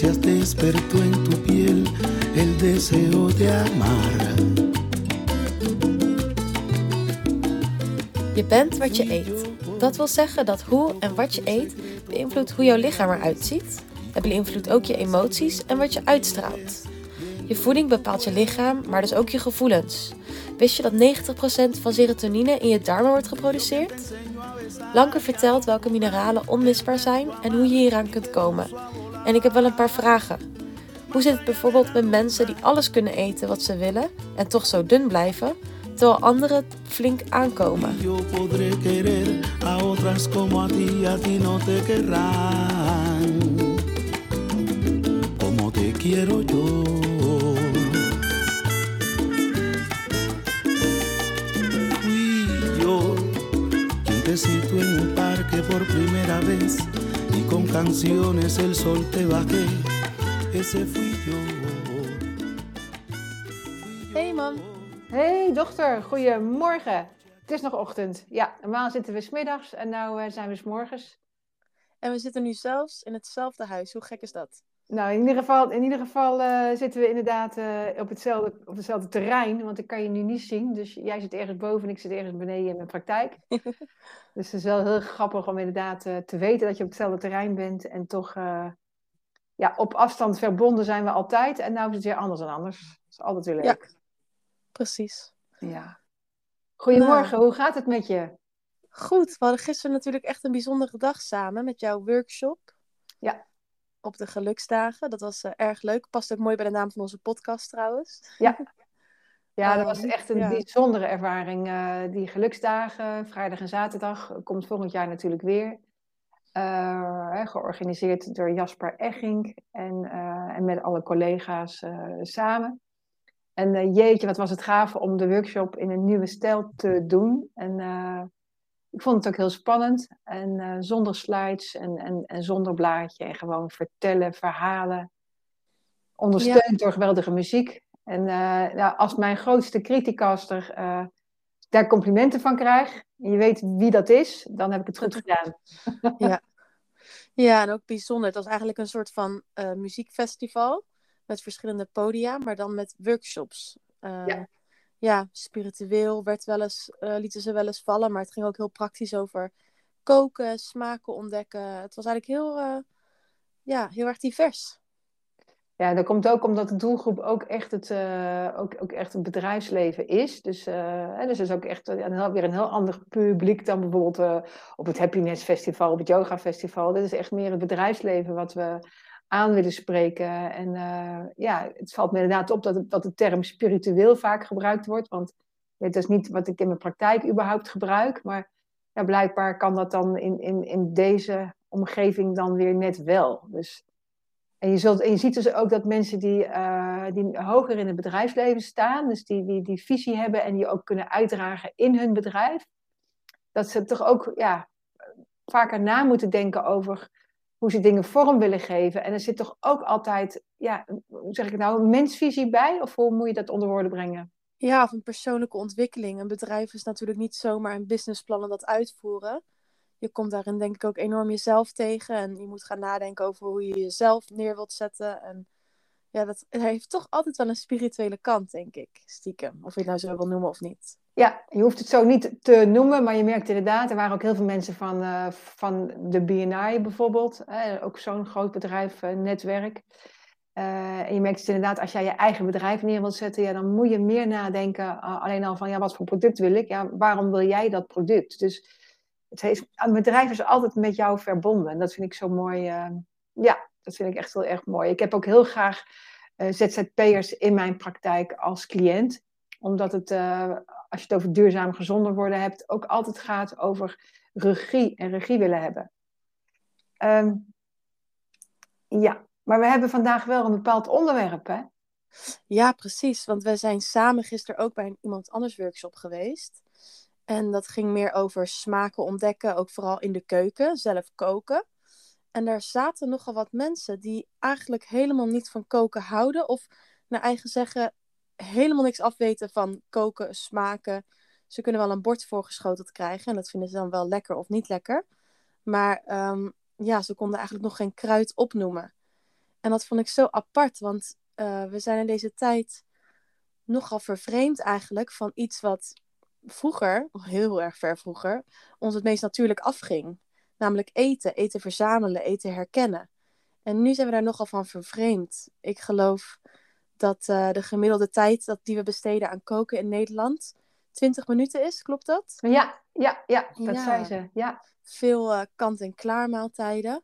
caricias despertó en tu piel el deseo de amar. Je bent wat je eet. Dat wil zeggen dat hoe en wat je eet beïnvloedt hoe jouw lichaam eruit ziet. Het beïnvloedt ook je emoties en wat je uitstraalt. Je voeding bepaalt je lichaam, maar dus ook je gevoelens. Wist je dat 90% van serotonine in je darmen wordt geproduceerd? Lanker vertelt welke mineralen onmisbaar zijn en hoe je hieraan kunt komen. En ik heb wel een paar vragen. Hoe zit het bijvoorbeeld met mensen die alles kunnen eten wat ze willen en toch zo dun blijven, terwijl anderen flink aankomen? En un parque por primera vez y con canciones el sol te bajé. Ese fui yo. Hey man, Hey dochter, goedemorgen. Het is nog ochtend. Ja, normaal zitten we smiddags en nu zijn we s'morgens. en we zitten nu zelfs in hetzelfde huis. Hoe gek is dat? Nou, in ieder geval, in ieder geval eh, zitten we inderdaad eh, op, hetzelfde, op hetzelfde terrein, want ik kan je nu niet zien. Dus jij zit ergens boven en ik zit ergens beneden in mijn praktijk. dus het is wel heel grappig om inderdaad eh, te weten dat je op hetzelfde terrein bent en toch ja, op afstand verbonden zijn we altijd. En nu is het weer anders dan anders. Dat is altijd weer Ja. leuk. Precies. Ja. Goedemorgen, hoe gaat het met je? Goed, we hadden gisteren natuurlijk echt een bijzondere dag samen met jouw workshop. Ja. Op de geluksdagen. Dat was eh, erg leuk. Past ook mooi bij de naam van onze podcast trouwens. Ja, dat Ehm, was echt een ja. bijzondere ervaring. eh, die geluksdagen, vrijdag en zaterdag, komt volgend jaar natuurlijk weer. Eh, georganiseerd door Jasper Egging en, eh, en met alle collega's eh, samen. En eh, jeetje, wat was het gaaf om de workshop in een nieuwe stijl te doen. En eh, ik vond het ook heel spannend. En eh, zonder slides en, en, en zonder blaadje. En gewoon vertellen, verhalen. Ondersteund door geweldige muziek. En eh, nou, als mijn grootste criticaster eh, daar complimenten van krijg, en je weet wie dat is, dan heb ik het goed gedaan. Ja, en ook bijzonder. Het was eigenlijk een soort van muziekfestival. Met verschillende podia, maar dan met workshops. Ja. Ja, spiritueel werd wel eens, eh, lieten ze wel eens vallen. Maar het ging ook heel praktisch over koken, smaken ontdekken. Het was eigenlijk heel, eh, ja, heel erg divers. Ja, dat komt ook omdat de doelgroep ook echt het, eh, ook, ook echt het bedrijfsleven is. Dus, hè, dus is ook echt een heel, weer een heel ander publiek dan bijvoorbeeld op het Happiness Festival, op het Yoga Festival. Dit is echt meer het bedrijfsleven wat we aan willen spreken. En eh, ja, het valt me inderdaad op dat, dat de term spiritueel vaak gebruikt wordt. Want het is niet wat ik in mijn praktijk überhaupt gebruik. Maar ja, blijkbaar kan dat dan in, in, in deze omgeving dan weer net wel. Dus en je, zult, je ziet dus ook dat mensen die, eh, die hoger in het bedrijfsleven staan, dus die, die die visie hebben en die ook kunnen uitdragen in hun bedrijf, dat ze toch ook ja, vaker na moeten denken over hoe ze dingen vorm willen geven. En er zit toch ook altijd, ja, hoe zeg ik het nou, een mensvisie bij? Of hoe moet je dat onder woorden brengen? Ja, of een persoonlijke ontwikkeling. Een bedrijf is natuurlijk niet zomaar een businessplan en dat uitvoeren. Je komt daarin denk ik ook enorm jezelf tegen. En je moet gaan nadenken over hoe je jezelf neer wilt zetten. En ja, dat het heeft toch altijd wel een spirituele kant, denk ik. Stiekem. Of je het nou zo wil noemen of niet. Ja, je hoeft het zo niet te noemen, maar je merkt inderdaad, er waren ook heel veel mensen van, eh, van de BNI bijvoorbeeld, ook zo'n groot bedrijf, eh, netwerk. Eh, en je merkt het inderdaad, als jij je eigen bedrijf neer wilt zetten, ja, dan moet je meer nadenken, alleen al van, ja, wat voor product wil ik? Ja, waarom wil jij dat product? Dus het heeft, een bedrijf is altijd met jou verbonden. En dat vind ik zo mooi. Ja, dat vind ik echt heel erg mooi. Ik heb ook heel graag uh, ZZP'ers in mijn praktijk als cliënt, omdat het uh, als je het over duurzaam gezonder worden hebt, ook altijd gaat over regie en regie willen hebben. Um, ja, maar we hebben vandaag wel een bepaald onderwerp, hè? Ja, precies. Want we zijn samen gisteren ook bij een iemand anders workshop geweest. En dat ging meer over smaken ontdekken, ook vooral in de keuken, zelf koken. En daar zaten nogal wat mensen die eigenlijk helemaal niet van koken houden. Of naar eigen zeggen helemaal niks afweten van koken, smaken. Ze kunnen wel een bord voorgeschoteld krijgen en dat vinden ze dan wel lekker of niet lekker. Maar um, ja, ze konden eigenlijk nog geen kruid opnoemen. En dat vond ik zo apart, want uh, we zijn in deze tijd nogal vervreemd eigenlijk van iets wat vroeger, heel erg ver vroeger, ons het meest natuurlijk afging. Namelijk eten, eten verzamelen, eten herkennen. En nu zijn we daar nogal van vervreemd. Ik geloof dat uh, de gemiddelde tijd dat die we besteden aan koken in Nederland 20 minuten is, klopt dat? Ja, ja, ja, dat ja. zei ze. Ja. Veel uh, kant-en-klaar maaltijden.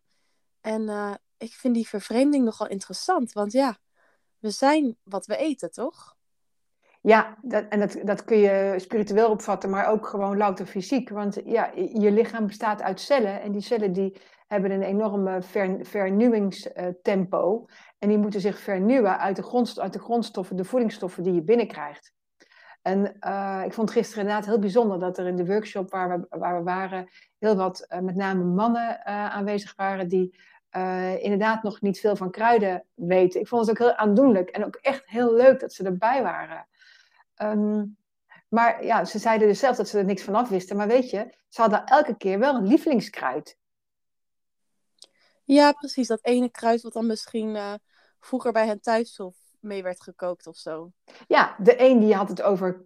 En uh, ik vind die vervreemding nogal interessant, want ja, we zijn wat we eten, toch? Ja, dat, en dat, dat kun je spiritueel opvatten, maar ook gewoon louter fysiek. Want ja, je lichaam bestaat uit cellen en die cellen die hebben een enorme ver, vernieuwingstempo. En die moeten zich vernieuwen uit de, grondst uit de grondstoffen, de voedingsstoffen die je binnenkrijgt. En uh, ik vond gisteren inderdaad heel bijzonder dat er in de workshop waar we, waar we waren, heel wat uh, met name mannen uh, aanwezig waren die inderdaad nog niet veel van kruiden weten. Ik vond het ook heel aandoenlijk en ook echt heel leuk dat ze erbij waren. Um, maar ja, ze zeiden dus zelf dat ze er niks van af wisten. Maar weet je, ze hadden elke keer wel een lievelingskruid. Ja, precies. Dat ene kruid wat dan misschien uh, vroeger bij hen thuis of mee werd gekookt of zo. Ja, de een die had het over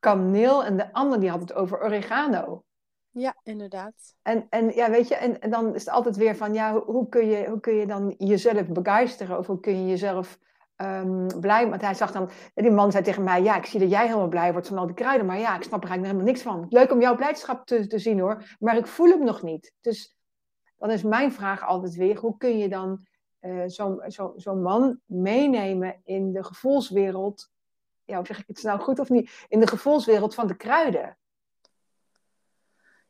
kaneel en de ander die had het over oregano. Ja, inderdaad. En, en ja, weet je, en, en dan is het altijd weer van, ja, hoe, hoe, kun je, hoe kun je dan jezelf begeisteren? Of hoe kun je jezelf um, blij. Want hij zag dan, die man zei tegen mij: Ja, ik zie dat jij helemaal blij wordt van al die kruiden. Maar ja, ik snap er eigenlijk helemaal niks van. Leuk om jouw blijdschap te, te zien hoor. Maar ik voel hem nog niet. Dus dan is mijn vraag altijd weer: hoe kun je dan uh, zo'n zo, zo man meenemen in de gevoelswereld? Ja, zeg ik het nou goed of niet? In de gevoelswereld van de kruiden.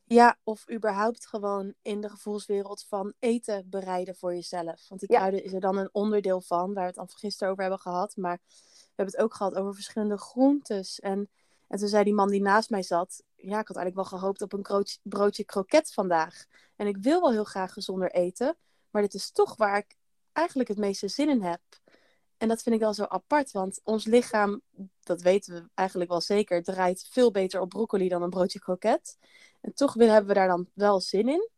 Ja, of überhaupt gewoon in de gevoelswereld van eten bereiden voor jezelf. Want die kruiden is er dan een onderdeel van, waar we het al gisteren over hebben gehad. Maar we hebben het ook gehad over verschillende groentes. En, en toen zei die man die naast mij zat, ja, ik had eigenlijk wel gehoopt op een broodje, broodje kroket vandaag. En ik wil wel heel graag gezonder eten, maar dit is toch waar ik eigenlijk het meeste zin in heb. En dat vind ik wel zo apart, want ons lichaam, dat weten we eigenlijk wel zeker, draait veel beter op broccoli dan een broodje kroket. En toch hebben we daar dan wel zin in.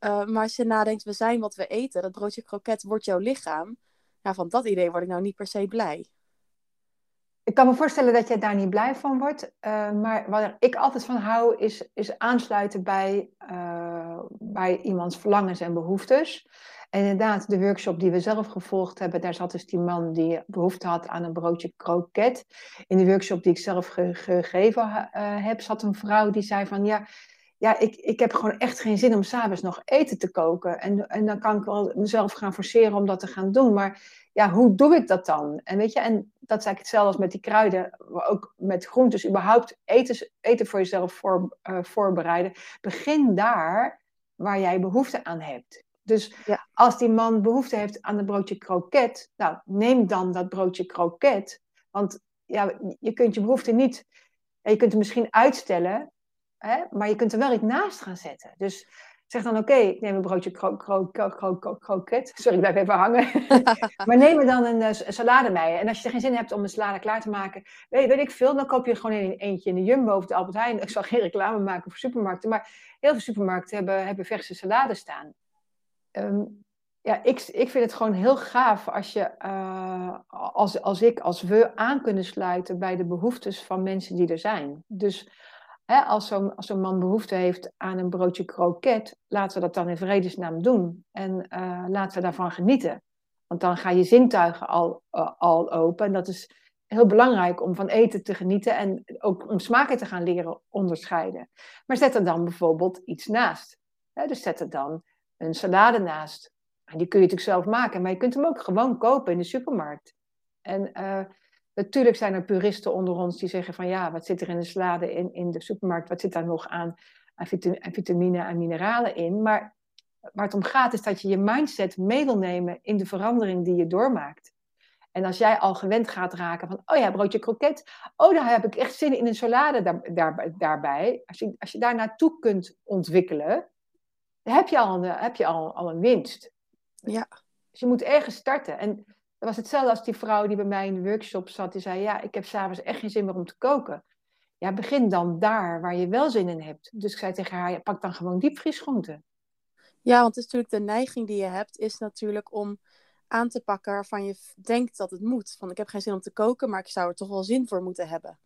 Uh, maar als je nadenkt, we zijn wat we eten, dat broodje kroket wordt jouw lichaam. Ja, van dat idee word ik nou niet per se blij. Ik kan me voorstellen dat je daar niet blij van wordt. Uh, maar wat ik altijd van hou, is, is aansluiten bij, uh, bij iemands verlangens en behoeftes. En inderdaad, de workshop die we zelf gevolgd hebben, daar zat dus die man die behoefte had aan een broodje kroket. In de workshop die ik zelf ge gegeven uh, heb, zat een vrouw die zei van ja, ja, ik, ik heb gewoon echt geen zin om s'avonds nog eten te koken. En, en dan kan ik wel mezelf gaan forceren om dat te gaan doen. Maar ja, hoe doe ik dat dan? En weet je, en dat is eigenlijk hetzelfde als met die kruiden, ook met groentes, überhaupt eten, eten voor jezelf voor, uh, voorbereiden. Begin daar waar jij behoefte aan hebt. Dus ja. als die man behoefte heeft aan een broodje kroket, nou, neem dan dat broodje kroket. Want ja, je kunt je behoefte niet, je kunt het misschien uitstellen, hè, maar je kunt er wel iets naast gaan zetten. Dus zeg dan, oké, ik neem een broodje kro kro kro kroket. Sorry, ik blijf even hangen. maar neem er dan een, uh, salade bij. En als je er geen zin hebt om een salade klaar te maken, weet, weet ik veel, dan koop je gewoon een eentje in de Jumbo of de Albert Heijn. Ik zal geen reclame maken voor supermarkten, maar heel veel supermarkten hebben, hebben verse salade staan. Um, ja, ik, ik vind het gewoon heel gaaf als, je, uh, als, als ik, als we aan kunnen sluiten bij de behoeftes van mensen die er zijn. Dus hè, als zo'n zo'n man behoefte heeft aan een broodje kroket, laten we dat dan in vredesnaam doen. En uh, laten we daarvan genieten. Want dan ga je zintuigen al, uh, al open. En dat is heel belangrijk om van eten te genieten en ook om smaken te gaan leren onderscheiden. Maar zet er dan bijvoorbeeld iets naast. Hè, dus zet er dan een salade naast. En die kun je natuurlijk zelf maken, maar je kunt hem ook gewoon kopen in de supermarkt. En uh, natuurlijk zijn er puristen onder ons die zeggen van ja, wat zit er in de salade in, in de supermarkt? Wat zit daar nog aan, vitamine en mineralen in? Maar waar het om gaat is dat je je mindset mee wil nemen in de verandering die je doormaakt. En als jij al gewend gaat raken van, oh ja, broodje kroket, oh daar heb ik echt zin in een salade daar, daar, daarbij. Als je, als je daar naartoe kunt ontwikkelen, heb je al een, heb je al, al een winst. Ja. Dus je moet ergens starten. En dat was hetzelfde als die vrouw die bij mij in de workshop zat. Die zei, ja, ik heb s'avonds echt geen zin meer om te koken. Ja, begin dan daar waar je wel zin in hebt. Dus ik zei tegen haar, ja, pak dan gewoon diepvriesgroenten. Ja, want het is natuurlijk de neiging die je hebt, is natuurlijk om aan te pakken waarvan je denkt dat het moet. Van ik heb geen zin om te koken, maar ik zou er toch wel zin voor moeten hebben.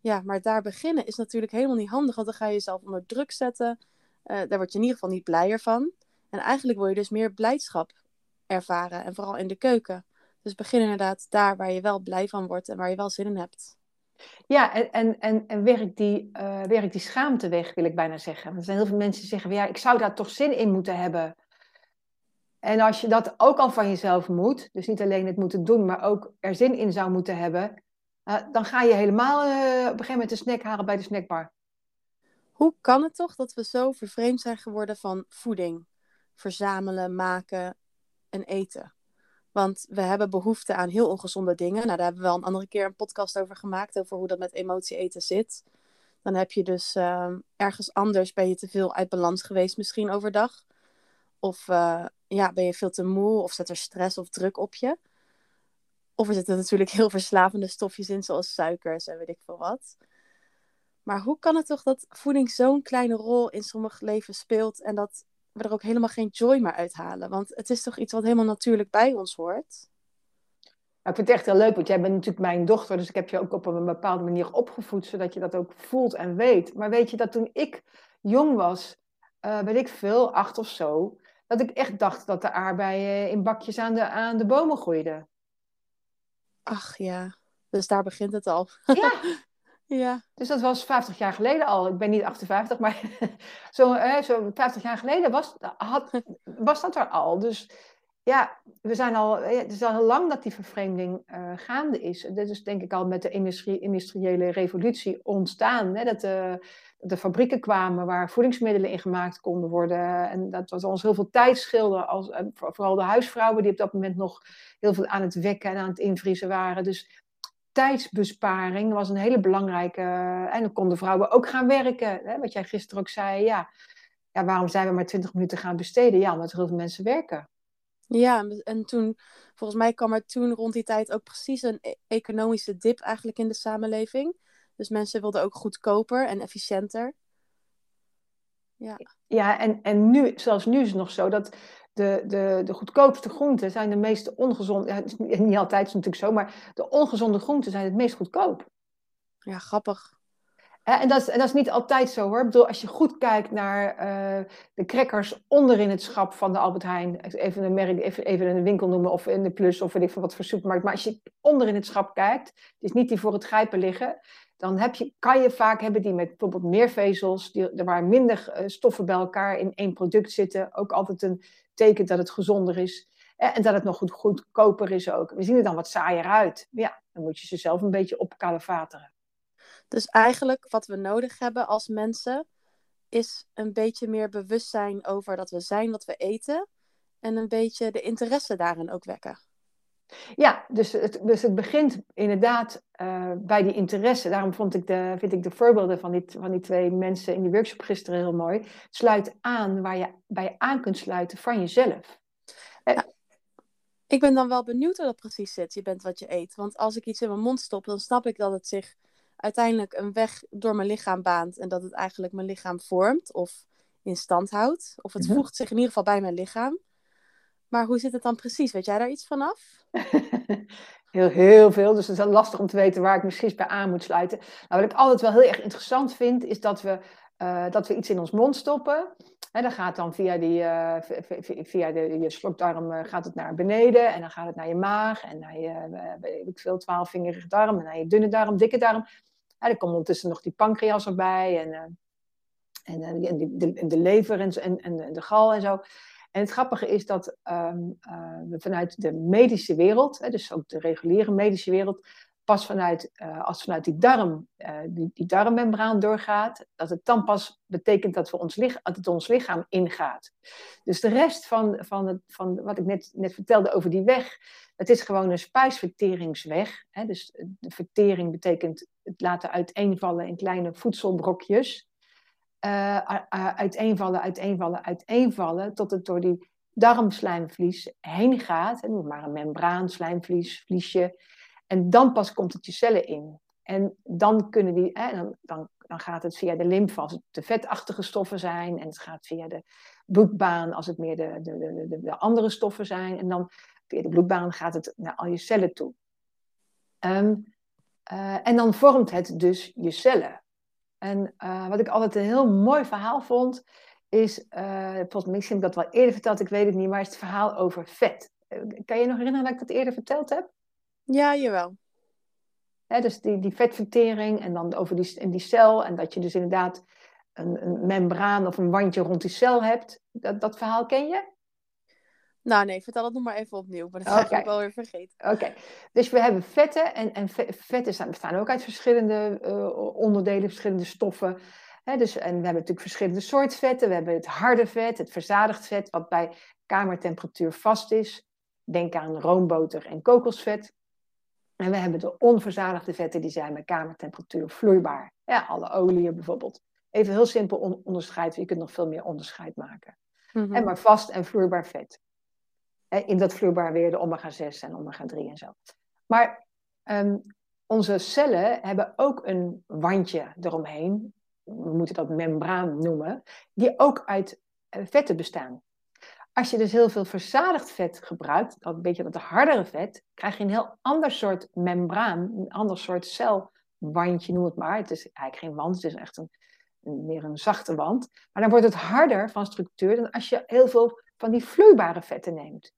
Ja, maar daar beginnen is natuurlijk helemaal niet handig, want dan ga je jezelf onder druk zetten. Uh, daar word je in ieder geval niet blijer van. En eigenlijk wil je dus meer blijdschap ervaren en vooral in de keuken. Dus begin inderdaad daar waar je wel blij van wordt en waar je wel zin in hebt. Ja, en, en, en, en werk, die, uh, werk die schaamte weg, wil ik bijna zeggen. Er zijn heel veel mensen die zeggen, ja, ik zou daar toch zin in moeten hebben. En als je dat ook al van jezelf moet, dus niet alleen het moeten doen, maar ook er zin in zou moeten hebben, uh, dan ga je helemaal uh, op een gegeven moment een snack halen bij de snackbar. Hoe kan het toch dat we zo vervreemd zijn geworden van voeding? Verzamelen, maken en eten. Want we hebben behoefte aan heel ongezonde dingen. Nou, daar hebben we wel een andere keer een podcast over gemaakt, over hoe dat met emotie eten zit. Dan heb je dus uh, ergens anders, ben je te veel uit balans geweest misschien overdag. Of uh, ja, ben je veel te moe of zet er stress of druk op je. Of er zitten natuurlijk heel verslavende stofjes in, zoals suikers en weet ik veel wat. Maar hoe kan het toch dat voeding zo'n kleine rol in sommige leven speelt en dat we er ook helemaal geen joy meer uithalen? Want het is toch iets wat helemaal natuurlijk bij ons hoort? ik vind het echt heel leuk, want jij bent natuurlijk mijn dochter, dus ik heb je ook op een bepaalde manier opgevoed, zodat je dat ook voelt en weet. Maar weet je dat toen ik jong was, uh, weet ik veel, acht of zo, dat ik echt dacht dat de aardbeien in bakjes aan de, aan de bomen groeiden. Ach ja, dus daar begint het al. Ja. ja. Dus dat was 50 jaar geleden al. Ik ben niet 58, maar zo, eh, zo 50 jaar geleden was, had, was dat er al. Dus ja, we zijn al, het is al heel lang dat die vervreemding uh, gaande is. Dit is denk ik al met de industrie, industriële revolutie ontstaan. Hè? Dat, de, de fabrieken kwamen waar voedingsmiddelen in gemaakt konden worden. En dat was ons heel veel tijd scheelde. Als, eh, vooral de huisvrouwen die op dat moment nog heel veel aan het wekken en aan het invriezen waren. Dus tijdsbesparing was een hele belangrijke. En dan konden vrouwen ook gaan werken. Hè? Wat jij gisteren ook zei, ja. ja, waarom zijn we maar 20 minuten gaan besteden? Ja, omdat er heel veel mensen werken. Ja, en toen, volgens mij kwam er toen rond die tijd ook precies een e-, economische dip eigenlijk in de samenleving. Dus mensen wilden ook goedkoper en efficiënter. Ja, ja en, en nu, zelfs nu is het nog zo dat de, de, de goedkoopste groenten zijn de meest ongezonde. Ja, niet altijd is natuurlijk zo, maar de ongezonde groenten zijn het meest goedkoop. Ja, grappig. En dat, is, en dat is niet altijd zo hoor. Ik bedoel, als je goed kijkt naar uh, de crackers onderin het schap van de Albert Heijn. Even een merk, even, even een winkel noemen of in de Plus of weet ik wat voor supermarkt. Maar als je onderin het schap kijkt, het is niet die voor het grijpen liggen. Dan heb je, kan je vaak hebben die met bijvoorbeeld meer vezels, die, waar minder uh, stoffen bij elkaar in één product zitten. Ook altijd een teken dat het gezonder is. En dat het nog goed, goedkoper is ook. We zien er dan wat saaier uit. Ja, dan moet je ze zelf een beetje opkalevateren. Dus eigenlijk wat we nodig hebben als mensen is een beetje meer bewustzijn over dat we zijn wat we eten en een beetje de interesse daarin ook wekken. Ja, dus het, dus het begint inderdaad uh, bij die interesse. Daarom vond ik de, vind ik de voorbeelden van die, van die twee mensen in die workshop gisteren heel mooi. Sluit aan waar je bij aan kunt sluiten van jezelf. Ja, ik ben dan wel benieuwd hoe dat precies zit. Je bent wat je eet. Want als ik iets in mijn mond stop, dan snap ik dat het zich uiteindelijk een weg door mijn lichaam baant en dat het eigenlijk mijn lichaam vormt of in stand houdt. Of het mhm. voegt zich in ieder geval bij mijn lichaam. Maar hoe zit het dan precies? Weet jij daar iets van af? heel, heel veel. Dus het is lastig om te weten waar ik misschien bij aan moet sluiten. Nou, wat ik altijd wel heel erg interessant vind, is dat we, uh, dat we iets in ons mond stoppen. En dan gaat dan via, die, uh, via de, je slokdarm uh, gaat het naar beneden. En dan gaat het naar je maag. En naar je, weet ik veel, twaalfvingerige darm. En naar je dunne darm, dikke darm. Ja, er komt ondertussen nog die pancreas erbij en, uh, en, en, de, de, lever en, en, de gal en zo. En het grappige is dat um, uh, we vanuit de medische wereld, hè, dus ook de reguliere medische wereld, pas vanuit, als vanuit die darm, die, die darmmembraan doorgaat, dat het dan pas betekent dat, we ons, dat het ons lichaam ingaat. Dus de rest van, van, het, van wat ik net, net vertelde over die weg, het is gewoon een spijsverteringsweg. Hè? Dus de vertering betekent het laten uiteenvallen in kleine voedselbrokjes. Uh, uiteenvallen, uiteenvallen, uiteenvallen, tot het door die darmslijmvlies heen gaat. Noem maar een membraan, slijmvlies, vliesje. En dan pas komt het je cellen in. En dan kunnen die, dan, dan, dan gaat het via de lymfe als het de vetachtige stoffen zijn. En het gaat via de bloedbaan als het meer de, de, de, de, de andere stoffen zijn. En dan via de bloedbaan gaat het naar al je cellen toe. Ehm, eh, en dan vormt het dus je cellen. En uh, wat ik altijd een heel mooi verhaal vond, is, uh, volgens mij, heb ik dat wel eerder verteld, ik weet het niet, maar is het verhaal over vet. kan je nog herinneren dat ik dat eerder verteld heb? Ja, jawel. Hè, dus die, die vetvertering en dan over die, in die cel. En dat je dus inderdaad een, een membraan of een wandje rond die cel hebt. Dat, dat verhaal ken je? Nou nee, vertel het nog maar even opnieuw. Maar dat heb ik wel weer vergeten. Oké, dus we hebben vetten. En, en vetten bestaan ook uit verschillende uh, onderdelen, verschillende stoffen. dus, en we hebben natuurlijk verschillende soorten vetten. We hebben het harde vet, het verzadigd vet, wat bij kamertemperatuur vast is. Denk aan roomboter en kokosvet. En we hebben de onverzadigde vetten, die zijn bij kamertemperatuur vloeibaar. Ja, alle oliën bijvoorbeeld. Even heel simpel on onderscheid, je kunt nog veel meer onderscheid maken. Mm en maar vast en vloeibaar vet. In dat vloeibaar weer de omega-6 en omega-3 en zo. Maar um, onze cellen hebben ook een wandje eromheen. We moeten dat membraan noemen. Die ook uit eh, vetten bestaan. Als je dus heel veel verzadigd vet gebruikt, dat een beetje dat hardere vet, krijg je een heel ander soort membraan, een ander soort celwandje, noem het maar. Het is eigenlijk geen wand, het is echt een, meer een zachte wand. Maar dan wordt het harder van structuur dan als je heel veel van die vloeibare vetten neemt.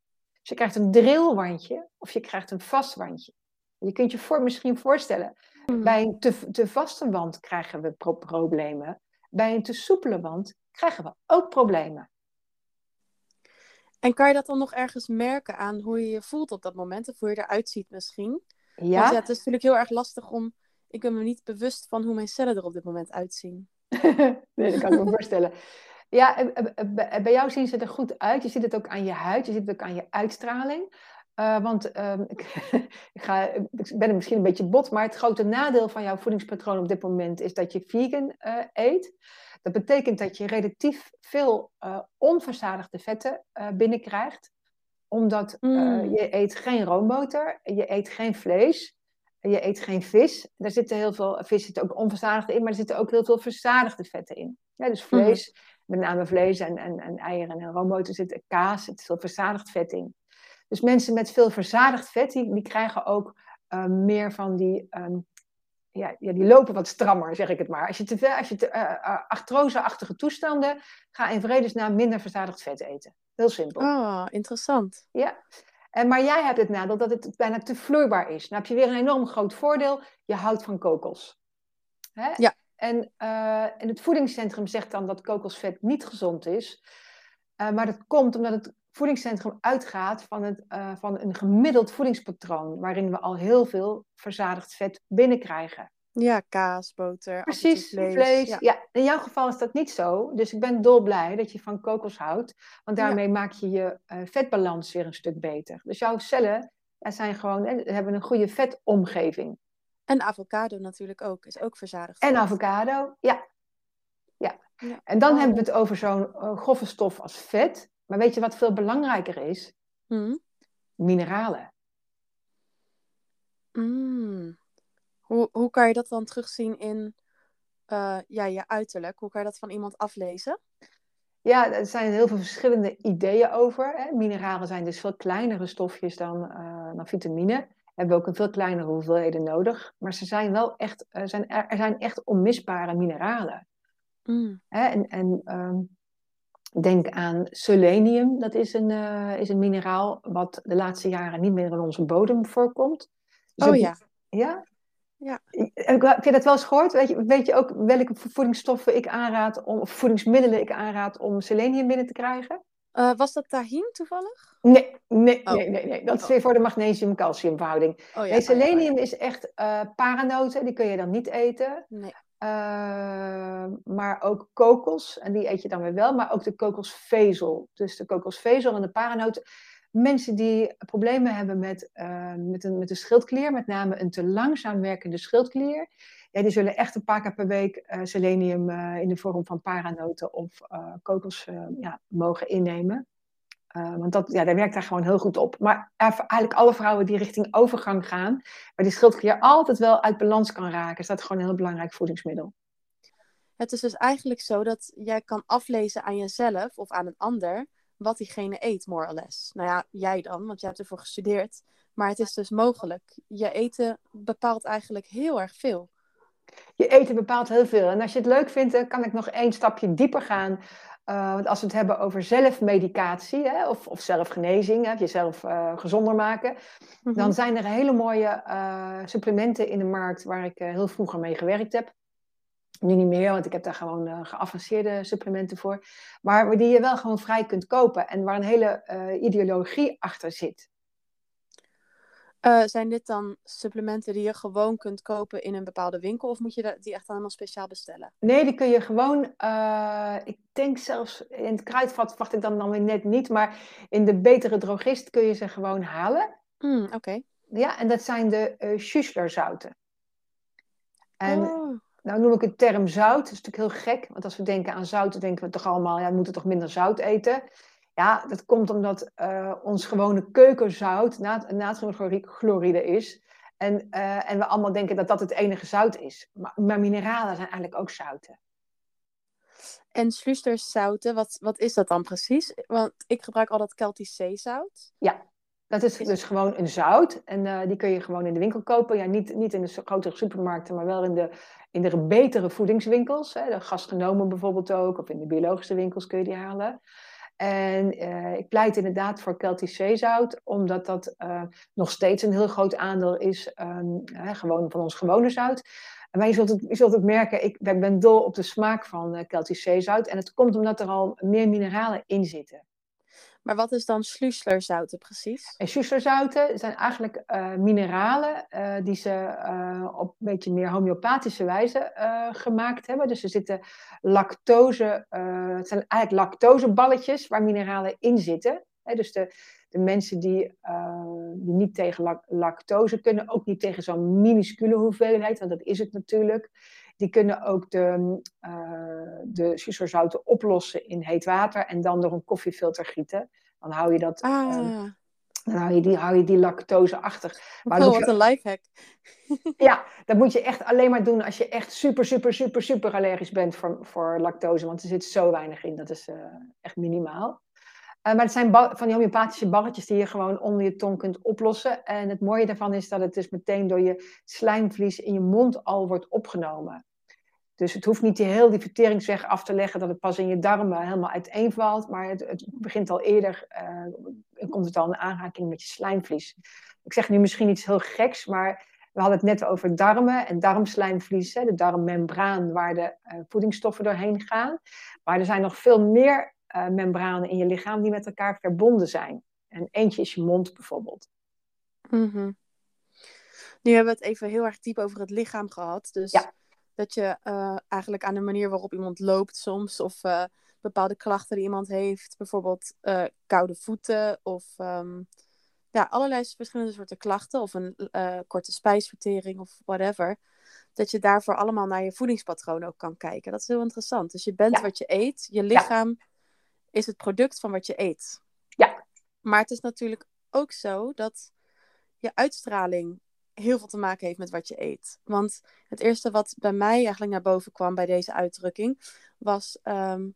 Dus je krijgt een drilwandje of je krijgt een vast wandje. Je kunt je voor, misschien voorstellen, hmm. bij een te, te vaste wand krijgen we problemen. Bij een te soepele wand krijgen we ook problemen. En kan je dat dan nog ergens merken aan hoe je je voelt op dat moment? Of hoe je eruit ziet misschien? Ja. Want ja, het is natuurlijk heel erg lastig om... Ik ben me niet bewust van hoe mijn cellen er op dit moment uitzien. nee, dat kan ik me voorstellen. Ja, eh, eh, bij jou zien ze er goed uit. Je ziet het ook aan je huid, je ziet het ook aan je uitstraling. Uh, want uh, ik, ik, ga, ik ben misschien een beetje bot, maar het grote nadeel van jouw voedingspatroon op dit moment is dat je vegan uh, eet. Dat betekent dat je relatief veel uh, onverzadigde vetten binnenkrijgt. Omdat mm. je eet geen roomboter, je eet geen vlees, je eet geen vis. Daar zitten heel veel, vis zit ook onverzadigde in, maar er zitten ook heel veel verzadigde vetten in. Ja, dus vlees, mm. Met name vlees en, en, en eieren en roomboter zit kaas, zit veel verzadigd vet in. Dus mensen met veel verzadigd vet, die, die krijgen ook uh, meer van die um, ja, ja, die lopen wat strammer, zeg ik het maar. Als je te veel, als je te, uh, artrose-achtige toestanden, ga in vredesnaam minder verzadigd vet eten. Heel simpel. Oh, interessant. Ja. En, maar jij hebt het nadeel dat het bijna te vloeibaar is. Dan heb je weer een enorm groot voordeel. Je houdt van kokos. Hè? Ja. En, uh, en het voedingscentrum zegt dan dat kokosvet niet gezond is. Uh, maar dat komt omdat het voedingscentrum uitgaat van, het, uh, van een gemiddeld voedingspatroon, waarin we al heel veel verzadigd vet binnenkrijgen. Ja, kaas, boter, Precies, vlees. vlees ja. ja. in jouw geval is dat niet zo. Dus ik ben dolblij dat je van kokos houdt. Want daarmee ja. maak je je uh, vetbalans weer een stuk beter. Dus jouw cellen ja, zijn gewoon, hebben een goede vetomgeving. En avocado natuurlijk ook, is ook verzadigd. En avocado, ja. ja. ja. En dan oh. hebben we het over zo'n uh, grove stof als vet. Maar weet je wat veel belangrijker is? Hmm? Mineralen. Mm. Hoe, hoe kan je dat dan terugzien in uh, ja, je uiterlijk? Hoe kan je dat van iemand aflezen? Ja, er zijn heel veel verschillende ideeën over. Hè. Mineralen zijn dus veel kleinere stofjes dan, uh, dan vitamine. Hebben ook een veel kleinere hoeveelheden nodig. Maar ze zijn wel echt, uh, zijn, er zijn echt onmisbare mineralen. Mm. Hè, en en um, Denk aan selenium, dat is een, uh, is een mineraal wat de laatste jaren niet meer in onze bodem voorkomt. Dus oh ja. Ja? Ja. Heb je dat wel eens gehoord? Weet je, weet je ook welke voedingsstoffen ik aanraad, om, of voedingsmiddelen ik aanraad om selenium binnen te krijgen? Uh, was dat tahin toevallig? Nee, nee, oh. nee, nee, nee. dat is weer voor de magnesium-calcium verhouding. Oh, ja. nee, selenium oh, ja. is echt uh, paranoten, die kun je dan niet eten. Nee. Uh, maar ook kokos, en die eet je dan weer wel, maar ook de kokosvezel. Dus de kokosvezel en de paranoten. Mensen die problemen hebben met, met, een, met de schildklier, met name een te langzaam werkende schildklier, ja, die zullen echt een paar keer per week uh, selenium in de vorm van paranoten of kokos ja, mogen innemen. Want dat, ja, dat werkt daar gewoon heel goed op. Maar eigenlijk alle vrouwen die richting overgang gaan, waar die schildklier altijd wel uit balans kan raken, is dat gewoon een heel belangrijk voedingsmiddel. Het is dus eigenlijk zo dat jij kan aflezen aan jezelf of aan een ander wat diegene eet, more or less. Nou ja, jij dan, want jij hebt ervoor gestudeerd. Maar het is dus mogelijk. Je eten bepaalt eigenlijk heel erg veel. Je eten bepaalt heel veel. En als je het leuk vindt, kan ik nog één stapje dieper gaan. Uh, want als we het hebben over zelfmedicatie hè, of, of zelfgenezing, hè, jezelf uh, gezonder maken, mm-hmm. dan zijn er hele mooie uh, supplementen in de markt waar ik heel vroeger mee gewerkt heb. Nu niet meer, want ik heb daar gewoon geavanceerde supplementen voor. Maar die je wel gewoon vrij kunt kopen en waar een hele ideologie achter zit. Uh, zijn dit dan supplementen die je gewoon kunt kopen in een bepaalde winkel? Of moet je die echt helemaal speciaal bestellen? Nee, die kun je gewoon, uh, ik denk zelfs in het kruidvat wacht ik dan, dan weer net niet. Maar in de betere drogist kun je ze gewoon halen. Mm, Oké. Ja, en dat zijn de uh, Schussler zouten. En oh. nou noem ik het term zout. Dat is natuurlijk heel gek. Want als we denken aan zout, denken we toch allemaal, ja, we moeten toch minder zout eten. Ja, dat komt omdat uh, ons gewone keukenzout nat natriumchloride is. En, uh, en we allemaal denken dat dat het enige zout is. Maar, maar mineralen zijn eigenlijk ook zouten. En zouten, wat, wat is dat dan precies? Want ik gebruik al dat Celtisch zeezout. Ja, dat is dus gewoon een zout. En uh, die kun je gewoon in de winkel kopen. Ja, niet, niet in de grotere supermarkten, maar wel in de, in de betere voedingswinkels. Hè. De gastronomen bijvoorbeeld ook. Of in de biologische winkels kun je die halen. En uh, ik pleit inderdaad voor Celtisch zeezout, omdat dat uh, nog steeds een heel groot aandeel is um, gewoon van ons gewone zout. Maar je zult het, je zult het merken, ik ben dol op de smaak van uh, Celtisch zeezout. En het komt omdat er al meer mineralen in zitten. Maar wat is dan Schlusslerzouten precies? En zijn eigenlijk uh, mineralen uh, die ze uh, op een beetje meer homeopathische wijze gemaakt hebben. Dus er zitten lactose, het zijn eigenlijk lactoseballetjes waar mineralen in zitten. Dus de, de mensen die, die niet tegen lactose kunnen, ook niet tegen zo'n minuscule hoeveelheid, want dat is het natuurlijk. Die kunnen ook de, uh, de oplossen in heet water en dan door een koffiefilter gieten. Dan hou je dat. Ah. Uh, dan hou je die, hou je die lactose achter. Maar oh, wat je... een lifehack. ja, dat moet je echt alleen maar doen als je echt super, super, super, super allergisch bent voor, voor lactose. Want er zit zo weinig in. Dat is uh, echt minimaal. Uh, maar het zijn van die homeopathische balletjes die je gewoon onder je tong kunt oplossen. En het mooie daarvan is dat het dus meteen door je slijmvlies in je mond al wordt opgenomen. Dus het hoeft niet heel die verteringsweg af te leggen dat het pas in je darmen helemaal uiteenvalt. Maar het, het begint al eerder, uh, komt het al in aanraking met je slijmvlies. Ik zeg nu misschien iets heel geks, maar we hadden het net over darmen en darmslijmvlies. Hè, de darmmembraan waar de voedingsstoffen doorheen gaan. Maar er zijn nog veel meer uh, membranen in je lichaam die met elkaar verbonden zijn. En eentje is je mond bijvoorbeeld. Mm Nu hebben we het even heel erg diep over het lichaam gehad. Dus ja. dat je uh, eigenlijk aan de manier waarop iemand loopt soms, of uh, bepaalde klachten die iemand heeft, bijvoorbeeld koude voeten of um, ja, allerlei verschillende soorten klachten, of een korte spijsvertering of whatever. Dat je daarvoor allemaal naar je voedingspatroon ook kan kijken. Dat is heel interessant. Dus je bent Ja. wat je eet, je lichaam is het product van wat je eet. Ja. Maar het is natuurlijk ook zo dat je uitstraling heel veel te maken heeft met wat je eet. Want het eerste wat bij mij eigenlijk naar boven kwam bij deze uitdrukking was ehm,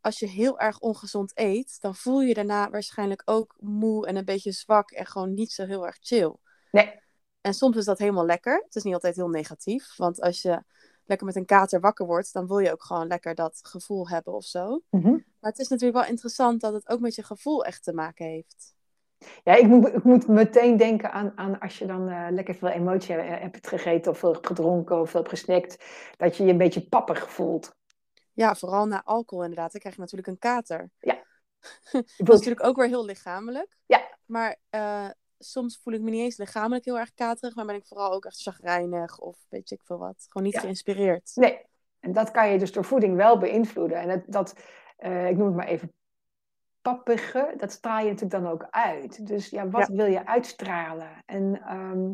als je heel erg ongezond eet, dan voel je daarna waarschijnlijk ook moe en een beetje zwak en gewoon niet zo heel erg chill. Nee. En soms is dat helemaal lekker. Het is niet altijd heel negatief, want als je lekker met een kater wakker wordt, dan wil je ook gewoon lekker dat gevoel hebben of zo. Mhm. Maar het is natuurlijk wel interessant dat het ook met je gevoel echt te maken heeft. Ja, ik moet, ik moet meteen denken aan, aan als je dan uh, lekker veel emotie hebt, hebt gegeten of veel gedronken of veel hebt gesnackt, dat je je een beetje pappig voelt. Ja, vooral na alcohol inderdaad. Dan krijg je natuurlijk een kater. Ja. dat is natuurlijk ook weer heel lichamelijk. Ja. Maar uh, soms voel ik me niet eens lichamelijk heel erg katerig, maar ben ik vooral ook echt chagrijnig of weet ik veel wat. Gewoon niet Ja. geïnspireerd. Nee, en dat kan je dus door voeding wel beïnvloeden. En dat, dat eh, ik noem het maar even pappige, dat straal je natuurlijk dan ook uit. Dus ja, wat wil je uitstralen? En ehm,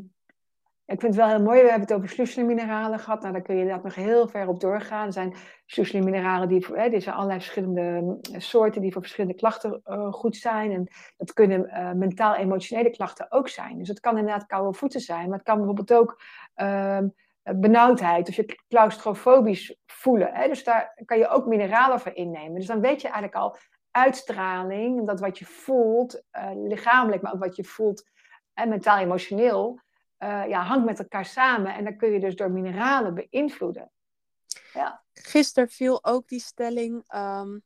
ik vind het wel heel mooi, we hebben het over sluiselmineralen gehad. Nou, daar kun je inderdaad nog heel ver op doorgaan. Er zijn sluiselmineralen die, hè, er zijn allerlei verschillende eh, soorten die voor verschillende klachten eh, goed zijn. En dat kunnen mentaal-emotionele klachten ook zijn. Dus het kan inderdaad koude voeten zijn, maar het kan bijvoorbeeld ook ehm, benauwdheid of je claustrofobisch voelen. Hè? Dus daar kan je ook mineralen voor innemen. Dus dan weet je eigenlijk al uitstraling, dat wat je voelt, uh, lichamelijk, maar ook wat je voelt en mentaal, emotioneel, uh, ja, hangt met elkaar samen. En dan kun je dus door mineralen beïnvloeden. Ja. Gisteren viel ook die stelling, um,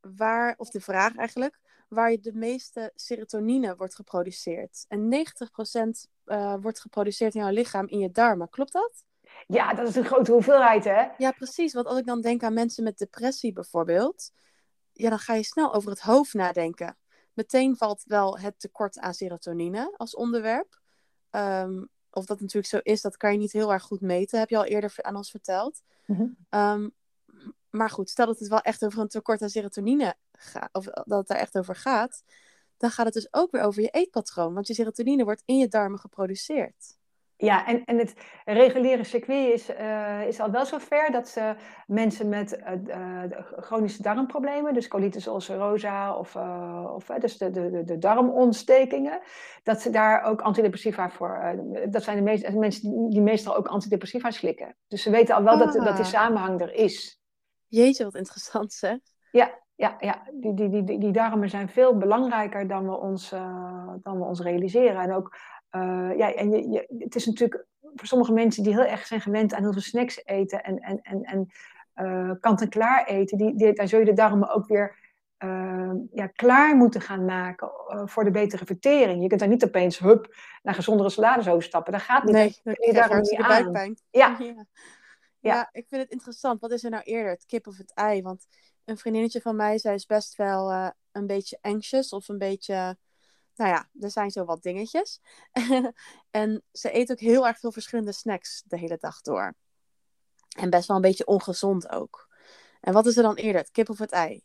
waar, of de vraag eigenlijk, waar je de meeste serotonine wordt geproduceerd. En 90% uh, wordt geproduceerd in jouw lichaam, in je darmen. Klopt dat? Ja, dat is een grote hoeveelheid, hè? Ja, precies. Want als ik dan denk aan mensen met depressie bijvoorbeeld, ja, dan ga je snel over het hoofd nadenken. Meteen valt wel het tekort aan serotonine als onderwerp. Um, of dat natuurlijk zo is, dat kan je niet heel erg goed meten, heb je al eerder aan ons verteld. Mm -hmm. um, maar goed, stel dat het wel echt over een tekort aan serotonine gaat, of dat het daar echt over gaat, dan gaat het dus ook weer over je eetpatroon. Want je serotonine wordt in je darmen geproduceerd. Ja, en, en het reguliere circuit is, uh, is al wel zover dat ze mensen met uh, uh, chronische darmproblemen, dus colitis ulcerosa of, of dus de, de, de darmontstekingen, dat ze daar ook antidepressiva voor, dat zijn de meest, mensen die meestal ook antidepressiva slikken. Dus ze weten al wel ah. dat, dat die samenhang er is. Jeetje, wat interessant zeg. Ja, ja, ja. Die, die, die, die darmen zijn veel belangrijker dan we ons, dan we ons realiseren. En ook uh, ja, en je, je, het is natuurlijk voor sommige mensen die heel erg zijn gewend aan heel veel snacks eten en, en, en, en uh, kant-en-klaar eten, die, die, daar zul je de darmen ook weer uh, ja, klaar moeten gaan maken voor de betere vertering. Je kunt daar niet opeens hup naar gezondere salades overstappen. Dat gaat niet. Nee, dat je daar niet aan. buikpijn. Ja. ja. Ja. ik vind het interessant. Wat is er nou eerder, het kip of het ei? Want een vriendinnetje van mij, zij is best wel een beetje anxious of een beetje nou ja, er zijn zo wat dingetjes. en ze eet ook heel erg veel verschillende snacks de hele dag door. En best wel een beetje ongezond ook. En wat is er dan eerder, het kip of het ei?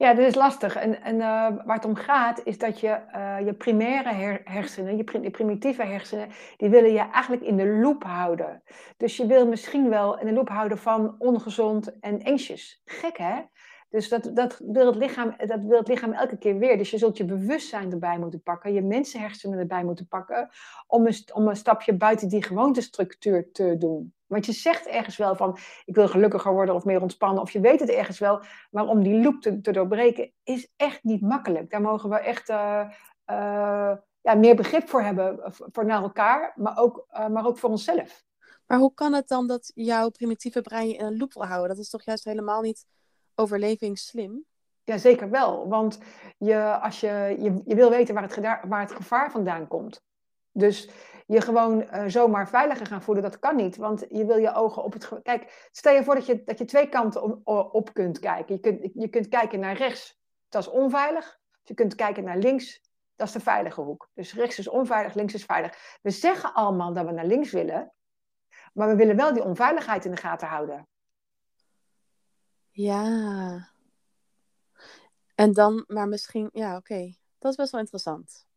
Ja, dit is lastig. En, en uh, waar het om gaat, is dat je uh, je primaire her hersenen, je, prim primitieve hersenen, die willen je eigenlijk in de loop houden. Dus je wil misschien wel in de loop houden van ongezond en anxious. Gek hè? Dus dat, dat, wil het lichaam, dat wil het lichaam elke keer weer. Dus je zult je bewustzijn erbij moeten pakken, je mensenhersenen erbij moeten pakken, om om een stapje buiten die gewoontestructuur te doen. Want je zegt ergens wel van, ik wil gelukkiger worden of meer ontspannen, of je weet het ergens wel, maar om die loop te, te doorbreken is echt niet makkelijk. Daar mogen we echt uh, uh, ja, meer begrip voor hebben, voor naar elkaar, maar ook, uh, maar ook voor onszelf. Maar hoe kan het dan dat jouw primitieve brein je in een loop wil houden? Dat is toch juist helemaal niet overlevingsslim? Ja, zeker wel. Want je, als je, je, je wil weten waar het, waar het gevaar vandaan komt. Dus je gewoon uh, zomaar veiliger gaan voelen, dat kan niet. Want je wil je ogen op het... Kijk, stel je voor dat je, dat je twee kanten op, op kunt kijken. Je kunt, je kunt kijken naar rechts, dat is onveilig. Je kunt kijken naar links, dat is de veilige hoek. Dus rechts is onveilig, links is veilig. We zeggen allemaal dat we naar links willen. Maar we willen wel die onveiligheid in de gaten houden. Ja. En dan, maar misschien, ja, oké. Dat is best wel interessant.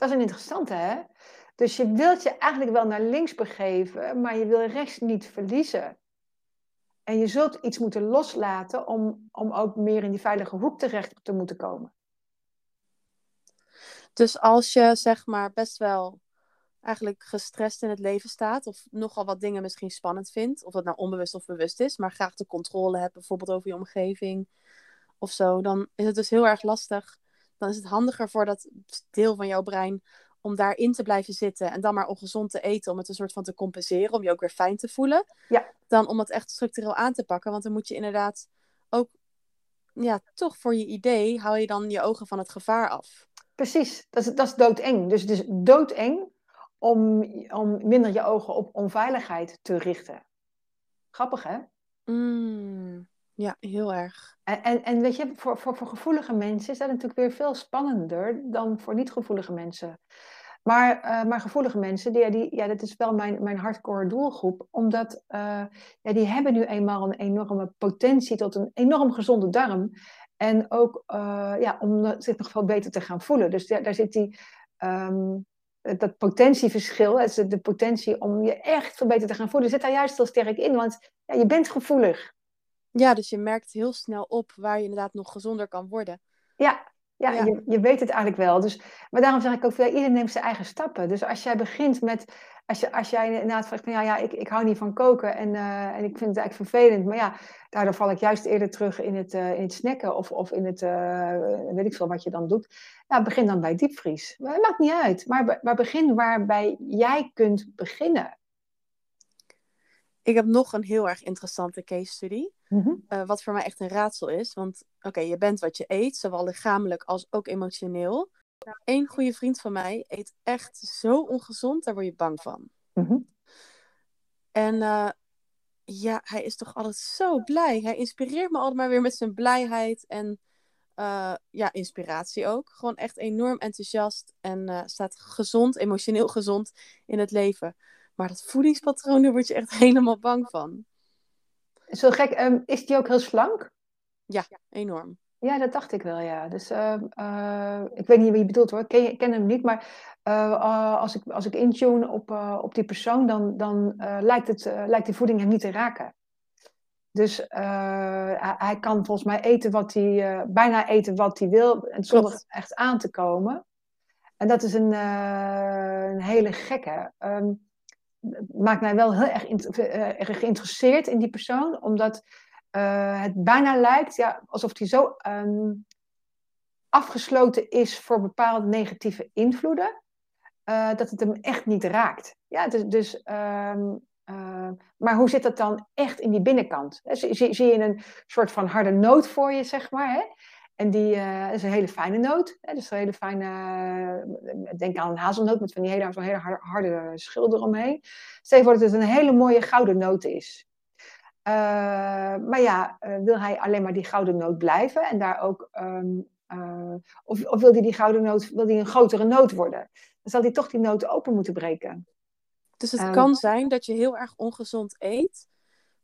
Dat is een interessante, hè? Dus je wilt je eigenlijk wel naar links begeven, maar je wil rechts niet verliezen. En je zult iets moeten loslaten om, om ook meer in die veilige hoek terecht te moeten komen. Dus als je zeg maar best wel eigenlijk gestrest in het leven staat. Of nogal wat dingen misschien spannend vindt. Of dat nou onbewust of bewust is. Maar graag de controle hebt bijvoorbeeld over je omgeving. Of zo. Dan is het dus heel erg lastig. Dan is het handiger voor dat deel van jouw brein om daarin te blijven zitten. En dan maar ongezond te eten om het een soort van te compenseren. Om je ook weer fijn te voelen. Ja. Dan om het echt structureel aan te pakken. Want dan moet je inderdaad ook... Ja, toch voor je idee hou je dan je ogen van het gevaar af. Precies, dat is, dat is doodeng. Dus het is doodeng om, om minder je ogen op onveiligheid te richten. Grappig, hè? Mm, ja, heel erg. En, en, en, weet je, voor, voor, voor gevoelige mensen is dat natuurlijk weer veel spannender dan voor niet-gevoelige mensen. Maar, uh, maar gevoelige mensen, die, die, ja, dat is wel mijn, mijn hardcore doelgroep. Omdat uh, ja, die hebben nu eenmaal een enorme potentie tot een enorm gezonde darm. En ook uh, ja, om zich nog veel beter te gaan voelen. Dus daar, daar zit die, um, dat potentieverschil, de potentie om je echt veel beter te gaan voelen, zit daar juist heel sterk in. Want ja, je bent gevoelig. Ja, dus je merkt heel snel op waar je inderdaad nog gezonder kan worden. Ja, Ja, Ja. Je, je weet het eigenlijk wel. Dus, maar daarom zeg ik ook, ja, iedereen neemt zijn eigen stappen. Dus als jij begint met, als, je, als jij inderdaad vraagt van, ja, ja ik, ik hou niet van koken en, eh, en ik vind het eigenlijk vervelend. Maar ja, daardoor val ik juist eerder terug in het, eh, in het snacken of, of in het, eh, weet ik veel wat je dan doet. Ja, begin dan bij diepvries. Maar het maakt niet uit. Maar, maar begin waarbij jij kunt beginnen. Ik heb nog een heel erg interessante case study. Mhm. eh, wat voor mij echt een raadsel is. Want oké, je bent wat je eet, zowel lichamelijk als ook emotioneel. Eén goede vriend van mij eet echt zo ongezond, daar word je bang van. Mhm. En eh, ja, hij is toch altijd zo blij. Hij inspireert me altijd maar weer met zijn blijheid en eh, ja, inspiratie ook. Gewoon echt enorm enthousiast en staat gezond, emotioneel gezond in het leven. Maar dat voedingspatroon, daar word je echt helemaal bang van. Zo gek, ehm, is die ook heel slank? Ja, enorm. Ja, dat dacht ik wel, ja. Dus ehm, eh, ik weet niet wie je bedoelt hoor, ik ken, ik ken hem niet, maar eh, eh, als, ik, als ik intune op, op die persoon, dan, dan lijkt, het, lijkt die voeding hem niet te raken. Dus hij, hij kan volgens mij eten wat hij, bijna eten wat hij wil, en zonder Klopt. echt aan te komen. En dat is een, een hele gekke. Ehm, maakt mij wel heel eh, erg geïnteresseerd in die persoon, omdat eh, het bijna lijkt ja, alsof hij zo ehm, afgesloten is voor bepaalde negatieve invloeden, eh, dat het hem echt niet raakt. Ja, dus, dus, ehm, eh, maar hoe zit dat dan echt in die binnenkant? Zie, zie, je een soort van harde noot voor je, zeg maar, hè? En die eh, is een hele fijne noot. Hè? Dus een hele fijne, eh, denk aan een hazelnoot met van die hele, zo'n hele har- harde schil eromheen. Stel je voor dat het een hele mooie gouden noot is. Eh, maar ja, wil hij alleen maar die gouden noot blijven en daar ook. ehm, eh, of, of wil hij die gouden noot, wil hij een grotere noot worden? Dan zal hij toch die noot open moeten breken. Dus het Ehm. kan zijn dat je heel erg ongezond eet,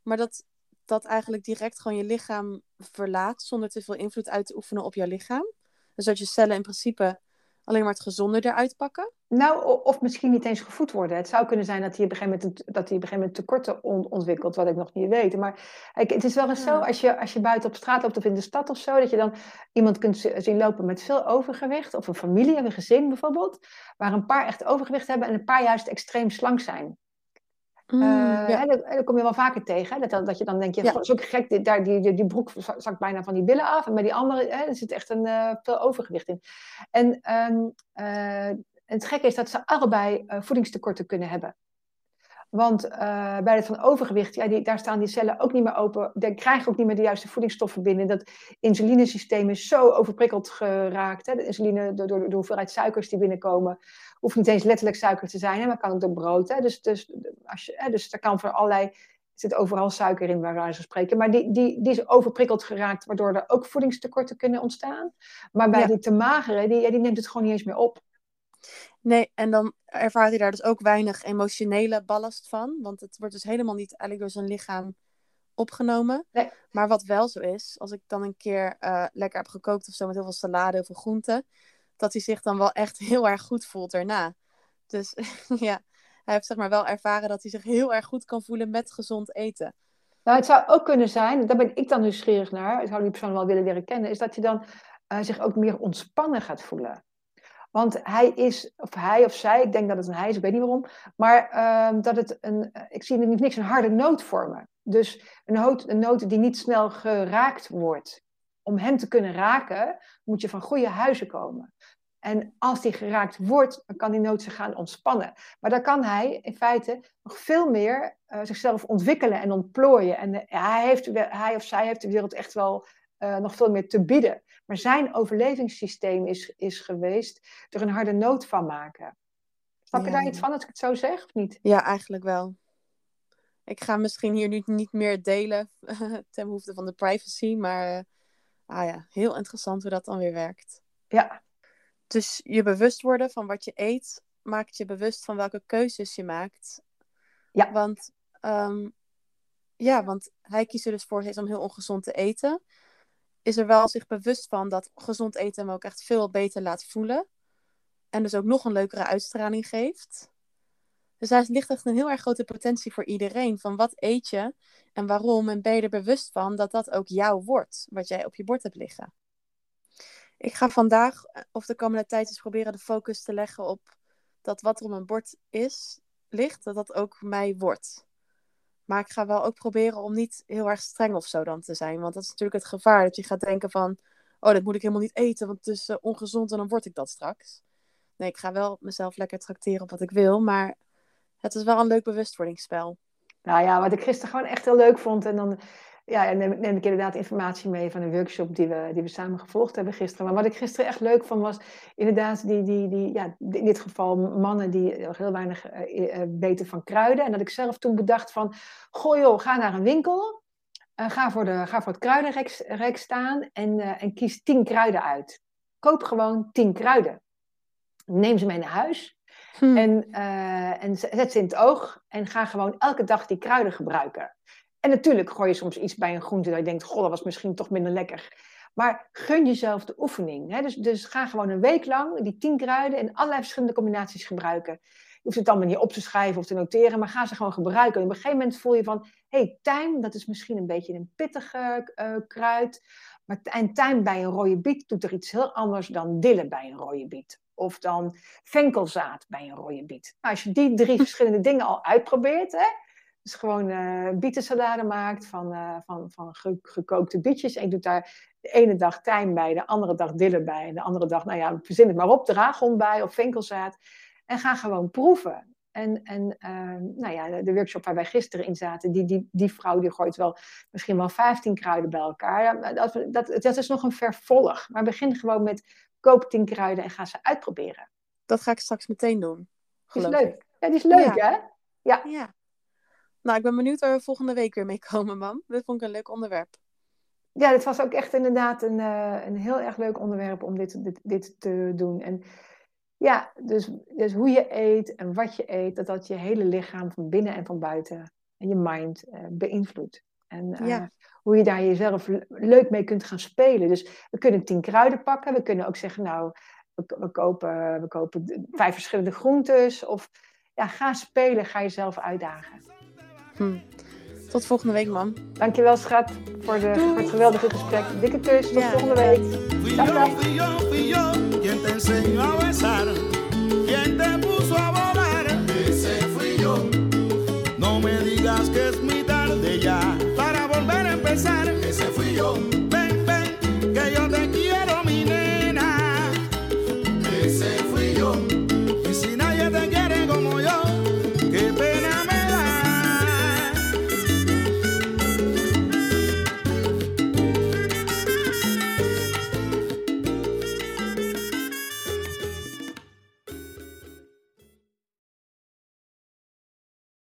maar dat dat eigenlijk direct gewoon je lichaam verlaat zonder te veel invloed uit te oefenen op jouw lichaam. Dus dat je cellen in principe alleen maar het gezonde eruit pakken. Nou, of misschien niet eens gevoed worden. Het zou kunnen zijn dat hij op een gegeven moment, dat hij op een gegeven moment tekorten on- ontwikkelt, wat ik nog niet weet. Maar kijk, het is wel eens zo, als je, als je buiten op straat loopt of in de stad of zo, dat je dan iemand kunt zien lopen met veel overgewicht, of een familie, een gezin bijvoorbeeld, waar een paar echt overgewicht hebben en een paar juist extreem slank zijn. Mm, Eh, ja. hè, dat, dat kom je wel vaker tegen. Hè? Dat, dat, je dan denkt, je, Ja. ook gek, die, daar, die, die, die broek zak- zakt bijna van die billen af. En bij die andere hè, er zit echt een, eh, veel overgewicht in. En ehm, eh, het gekke is dat ze allebei voedingstekorten kunnen hebben. Want bij het van overgewicht, ja, die, daar staan die cellen ook niet meer open. Die krijgen ook niet meer de juiste voedingsstoffen binnen. Dat insulinesysteem is zo overprikkeld geraakt. Hè? De insuline, door, door de hoeveelheid suikers die binnenkomen, hoeft niet eens letterlijk suiker te zijn, hè, maar kan ook door brood. Hè? Dus, dus, als je, hè, dus er kan voor allerlei, er zit overal suiker in, waar wij zo spreken. Maar die, die, die is overprikkeld geraakt, waardoor er ook voedingstekorten kunnen ontstaan. Maar bij Ja. die te magere, die, ja, die neemt het gewoon niet eens meer op. Nee, en dan ervaart hij daar dus ook weinig emotionele ballast van. Want het wordt dus helemaal niet eigenlijk door zijn lichaam opgenomen. Nee. Maar wat wel zo is, als ik dan een keer eh, lekker heb gekookt of zo met heel veel salade, heel veel groenten, dat hij zich dan wel echt heel erg goed voelt daarna. Dus ja, hij heeft zeg maar wel ervaren dat hij zich heel erg goed kan voelen met gezond eten. Nou, het zou ook kunnen zijn, daar ben ik dan nieuwsgierig naar, ik zou die persoon wel willen leren kennen, is dat hij dan eh, zich ook meer ontspannen gaat voelen. Want hij is, of hij of zij, ik denk dat het een hij is, ik weet niet waarom, maar ehm, dat het een, ik zie er niks een harde noot vormen. Dus een noot, een noot die niet snel geraakt wordt. Om hem te kunnen raken, moet je van goede huizen komen. En als die geraakt wordt, dan kan die noot zich gaan ontspannen. Maar dan kan hij in feite nog veel meer eh, zichzelf ontwikkelen en ontplooien. En eh, hij, heeft, hij of zij heeft de wereld echt wel eh, nog veel meer te bieden. Maar zijn overlevingssysteem is, is geweest er een harde noot van maken. Snap je Ja, daar iets van als ik het zo zeg of niet? Ja, eigenlijk wel. Ik ga misschien hier nu niet meer delen ten behoefte van de privacy, maar ah ja, heel interessant hoe dat dan weer werkt. Ja, Dus je bewust worden van wat je eet, maakt je bewust van welke keuzes je maakt. Ja. Want, ehm, ja, want hij kiest er dus voor steeds om heel ongezond te eten. Is er wel zich bewust van dat gezond eten hem ook echt veel beter laat voelen. En dus ook nog een leukere uitstraling geeft. Dus daar ligt echt een heel erg grote potentie voor iedereen. Van wat eet je en waarom? En ben je er bewust van dat dat ook jou wordt, wat jij op je bord hebt liggen. Ik ga vandaag of de komende tijd eens proberen de focus te leggen op dat wat er op mijn bord is, ligt, dat dat ook mij wordt. Maar ik ga wel ook proberen om niet heel erg streng of zo dan te zijn. Want dat is natuurlijk het gevaar. Dat je gaat denken van, oh, dat moet ik helemaal niet eten, want het is uh, ongezond en dan word ik dat straks. Nee, ik ga wel mezelf lekker tracteren op wat ik wil. Maar het is wel een leuk bewustwordingsspel. Nou ja, wat ik gisteren gewoon echt heel leuk vond. En dan ja, neem, neem ik inderdaad informatie mee van een workshop die we, die we samen gevolgd hebben gisteren. Maar wat ik gisteren echt leuk vond was inderdaad die, die, die ja, in dit geval mannen die heel weinig uh, weten van kruiden. En dat ik zelf toen bedacht van, goh joh, ga naar een winkel. Uh, ga, voor de, ga voor het kruidenrek staan en, en kies tien kruiden uit. Koop gewoon tien kruiden. Neem ze mee naar huis. Hm. En, en zet ze in het oog en ga gewoon elke dag die kruiden gebruiken. En natuurlijk gooi je soms iets bij een groente dat je denkt, goh, dat was misschien toch minder lekker. Maar gun jezelf de oefening. Hè? Dus, dus ga gewoon een week lang die tien kruiden in allerlei verschillende combinaties gebruiken. Je hoeft het allemaal niet op te schrijven of te noteren, maar ga ze gewoon gebruiken. En op een gegeven moment voel je van, hé, hey, tijm, dat is misschien een beetje een pittige uh, kruid. Maar en tijm bij een rode biet doet er iets heel anders dan dille bij een rode biet. Of dan venkelzaad bij een rode biet. Nou, als je die drie verschillende dingen al uitprobeert, hè, dus gewoon uh, bietensalade maakt van, uh, van, van gekookte bietjes. En ik doe daar de ene dag tijm bij, de andere dag diller bij. En de andere dag, nou ja, verzin het maar op, draagon bij of venkelzaad. En ga gewoon proeven. En, en uh, nou ja, de workshop waar wij gisteren in zaten, die, die, die vrouw die gooit wel misschien wel 15 kruiden bij elkaar. Dat, dat, dat is nog een vervolg. Maar begin gewoon met koop 10 kruiden en ga ze uitproberen. Dat ga ik straks meteen doen. Die is leuk. Ja, die is leuk, ja. hè? Ja. ja. Nou, ik ben benieuwd waar we volgende week weer mee komen, mam. Dit vond ik een leuk onderwerp. Ja, dit was ook echt inderdaad een, uh, een heel erg leuk onderwerp om dit, dit, dit te doen. En ja, dus, dus hoe je eet en wat je eet, dat dat je hele lichaam van binnen en van buiten en je mind uh, beïnvloedt. En uh, hoe je daar jezelf leuk mee kunt gaan spelen. Dus we kunnen tien kruiden pakken. We kunnen ook zeggen, nou, we, we, kopen, we kopen vijf verschillende groentes. Of ja, ga spelen, ga jezelf uitdagen. Hm. Tot volgende week, man. Dankjewel, schat, voor, de, voor het geweldige gesprek. Dikke kus, tot volgende week. Dag.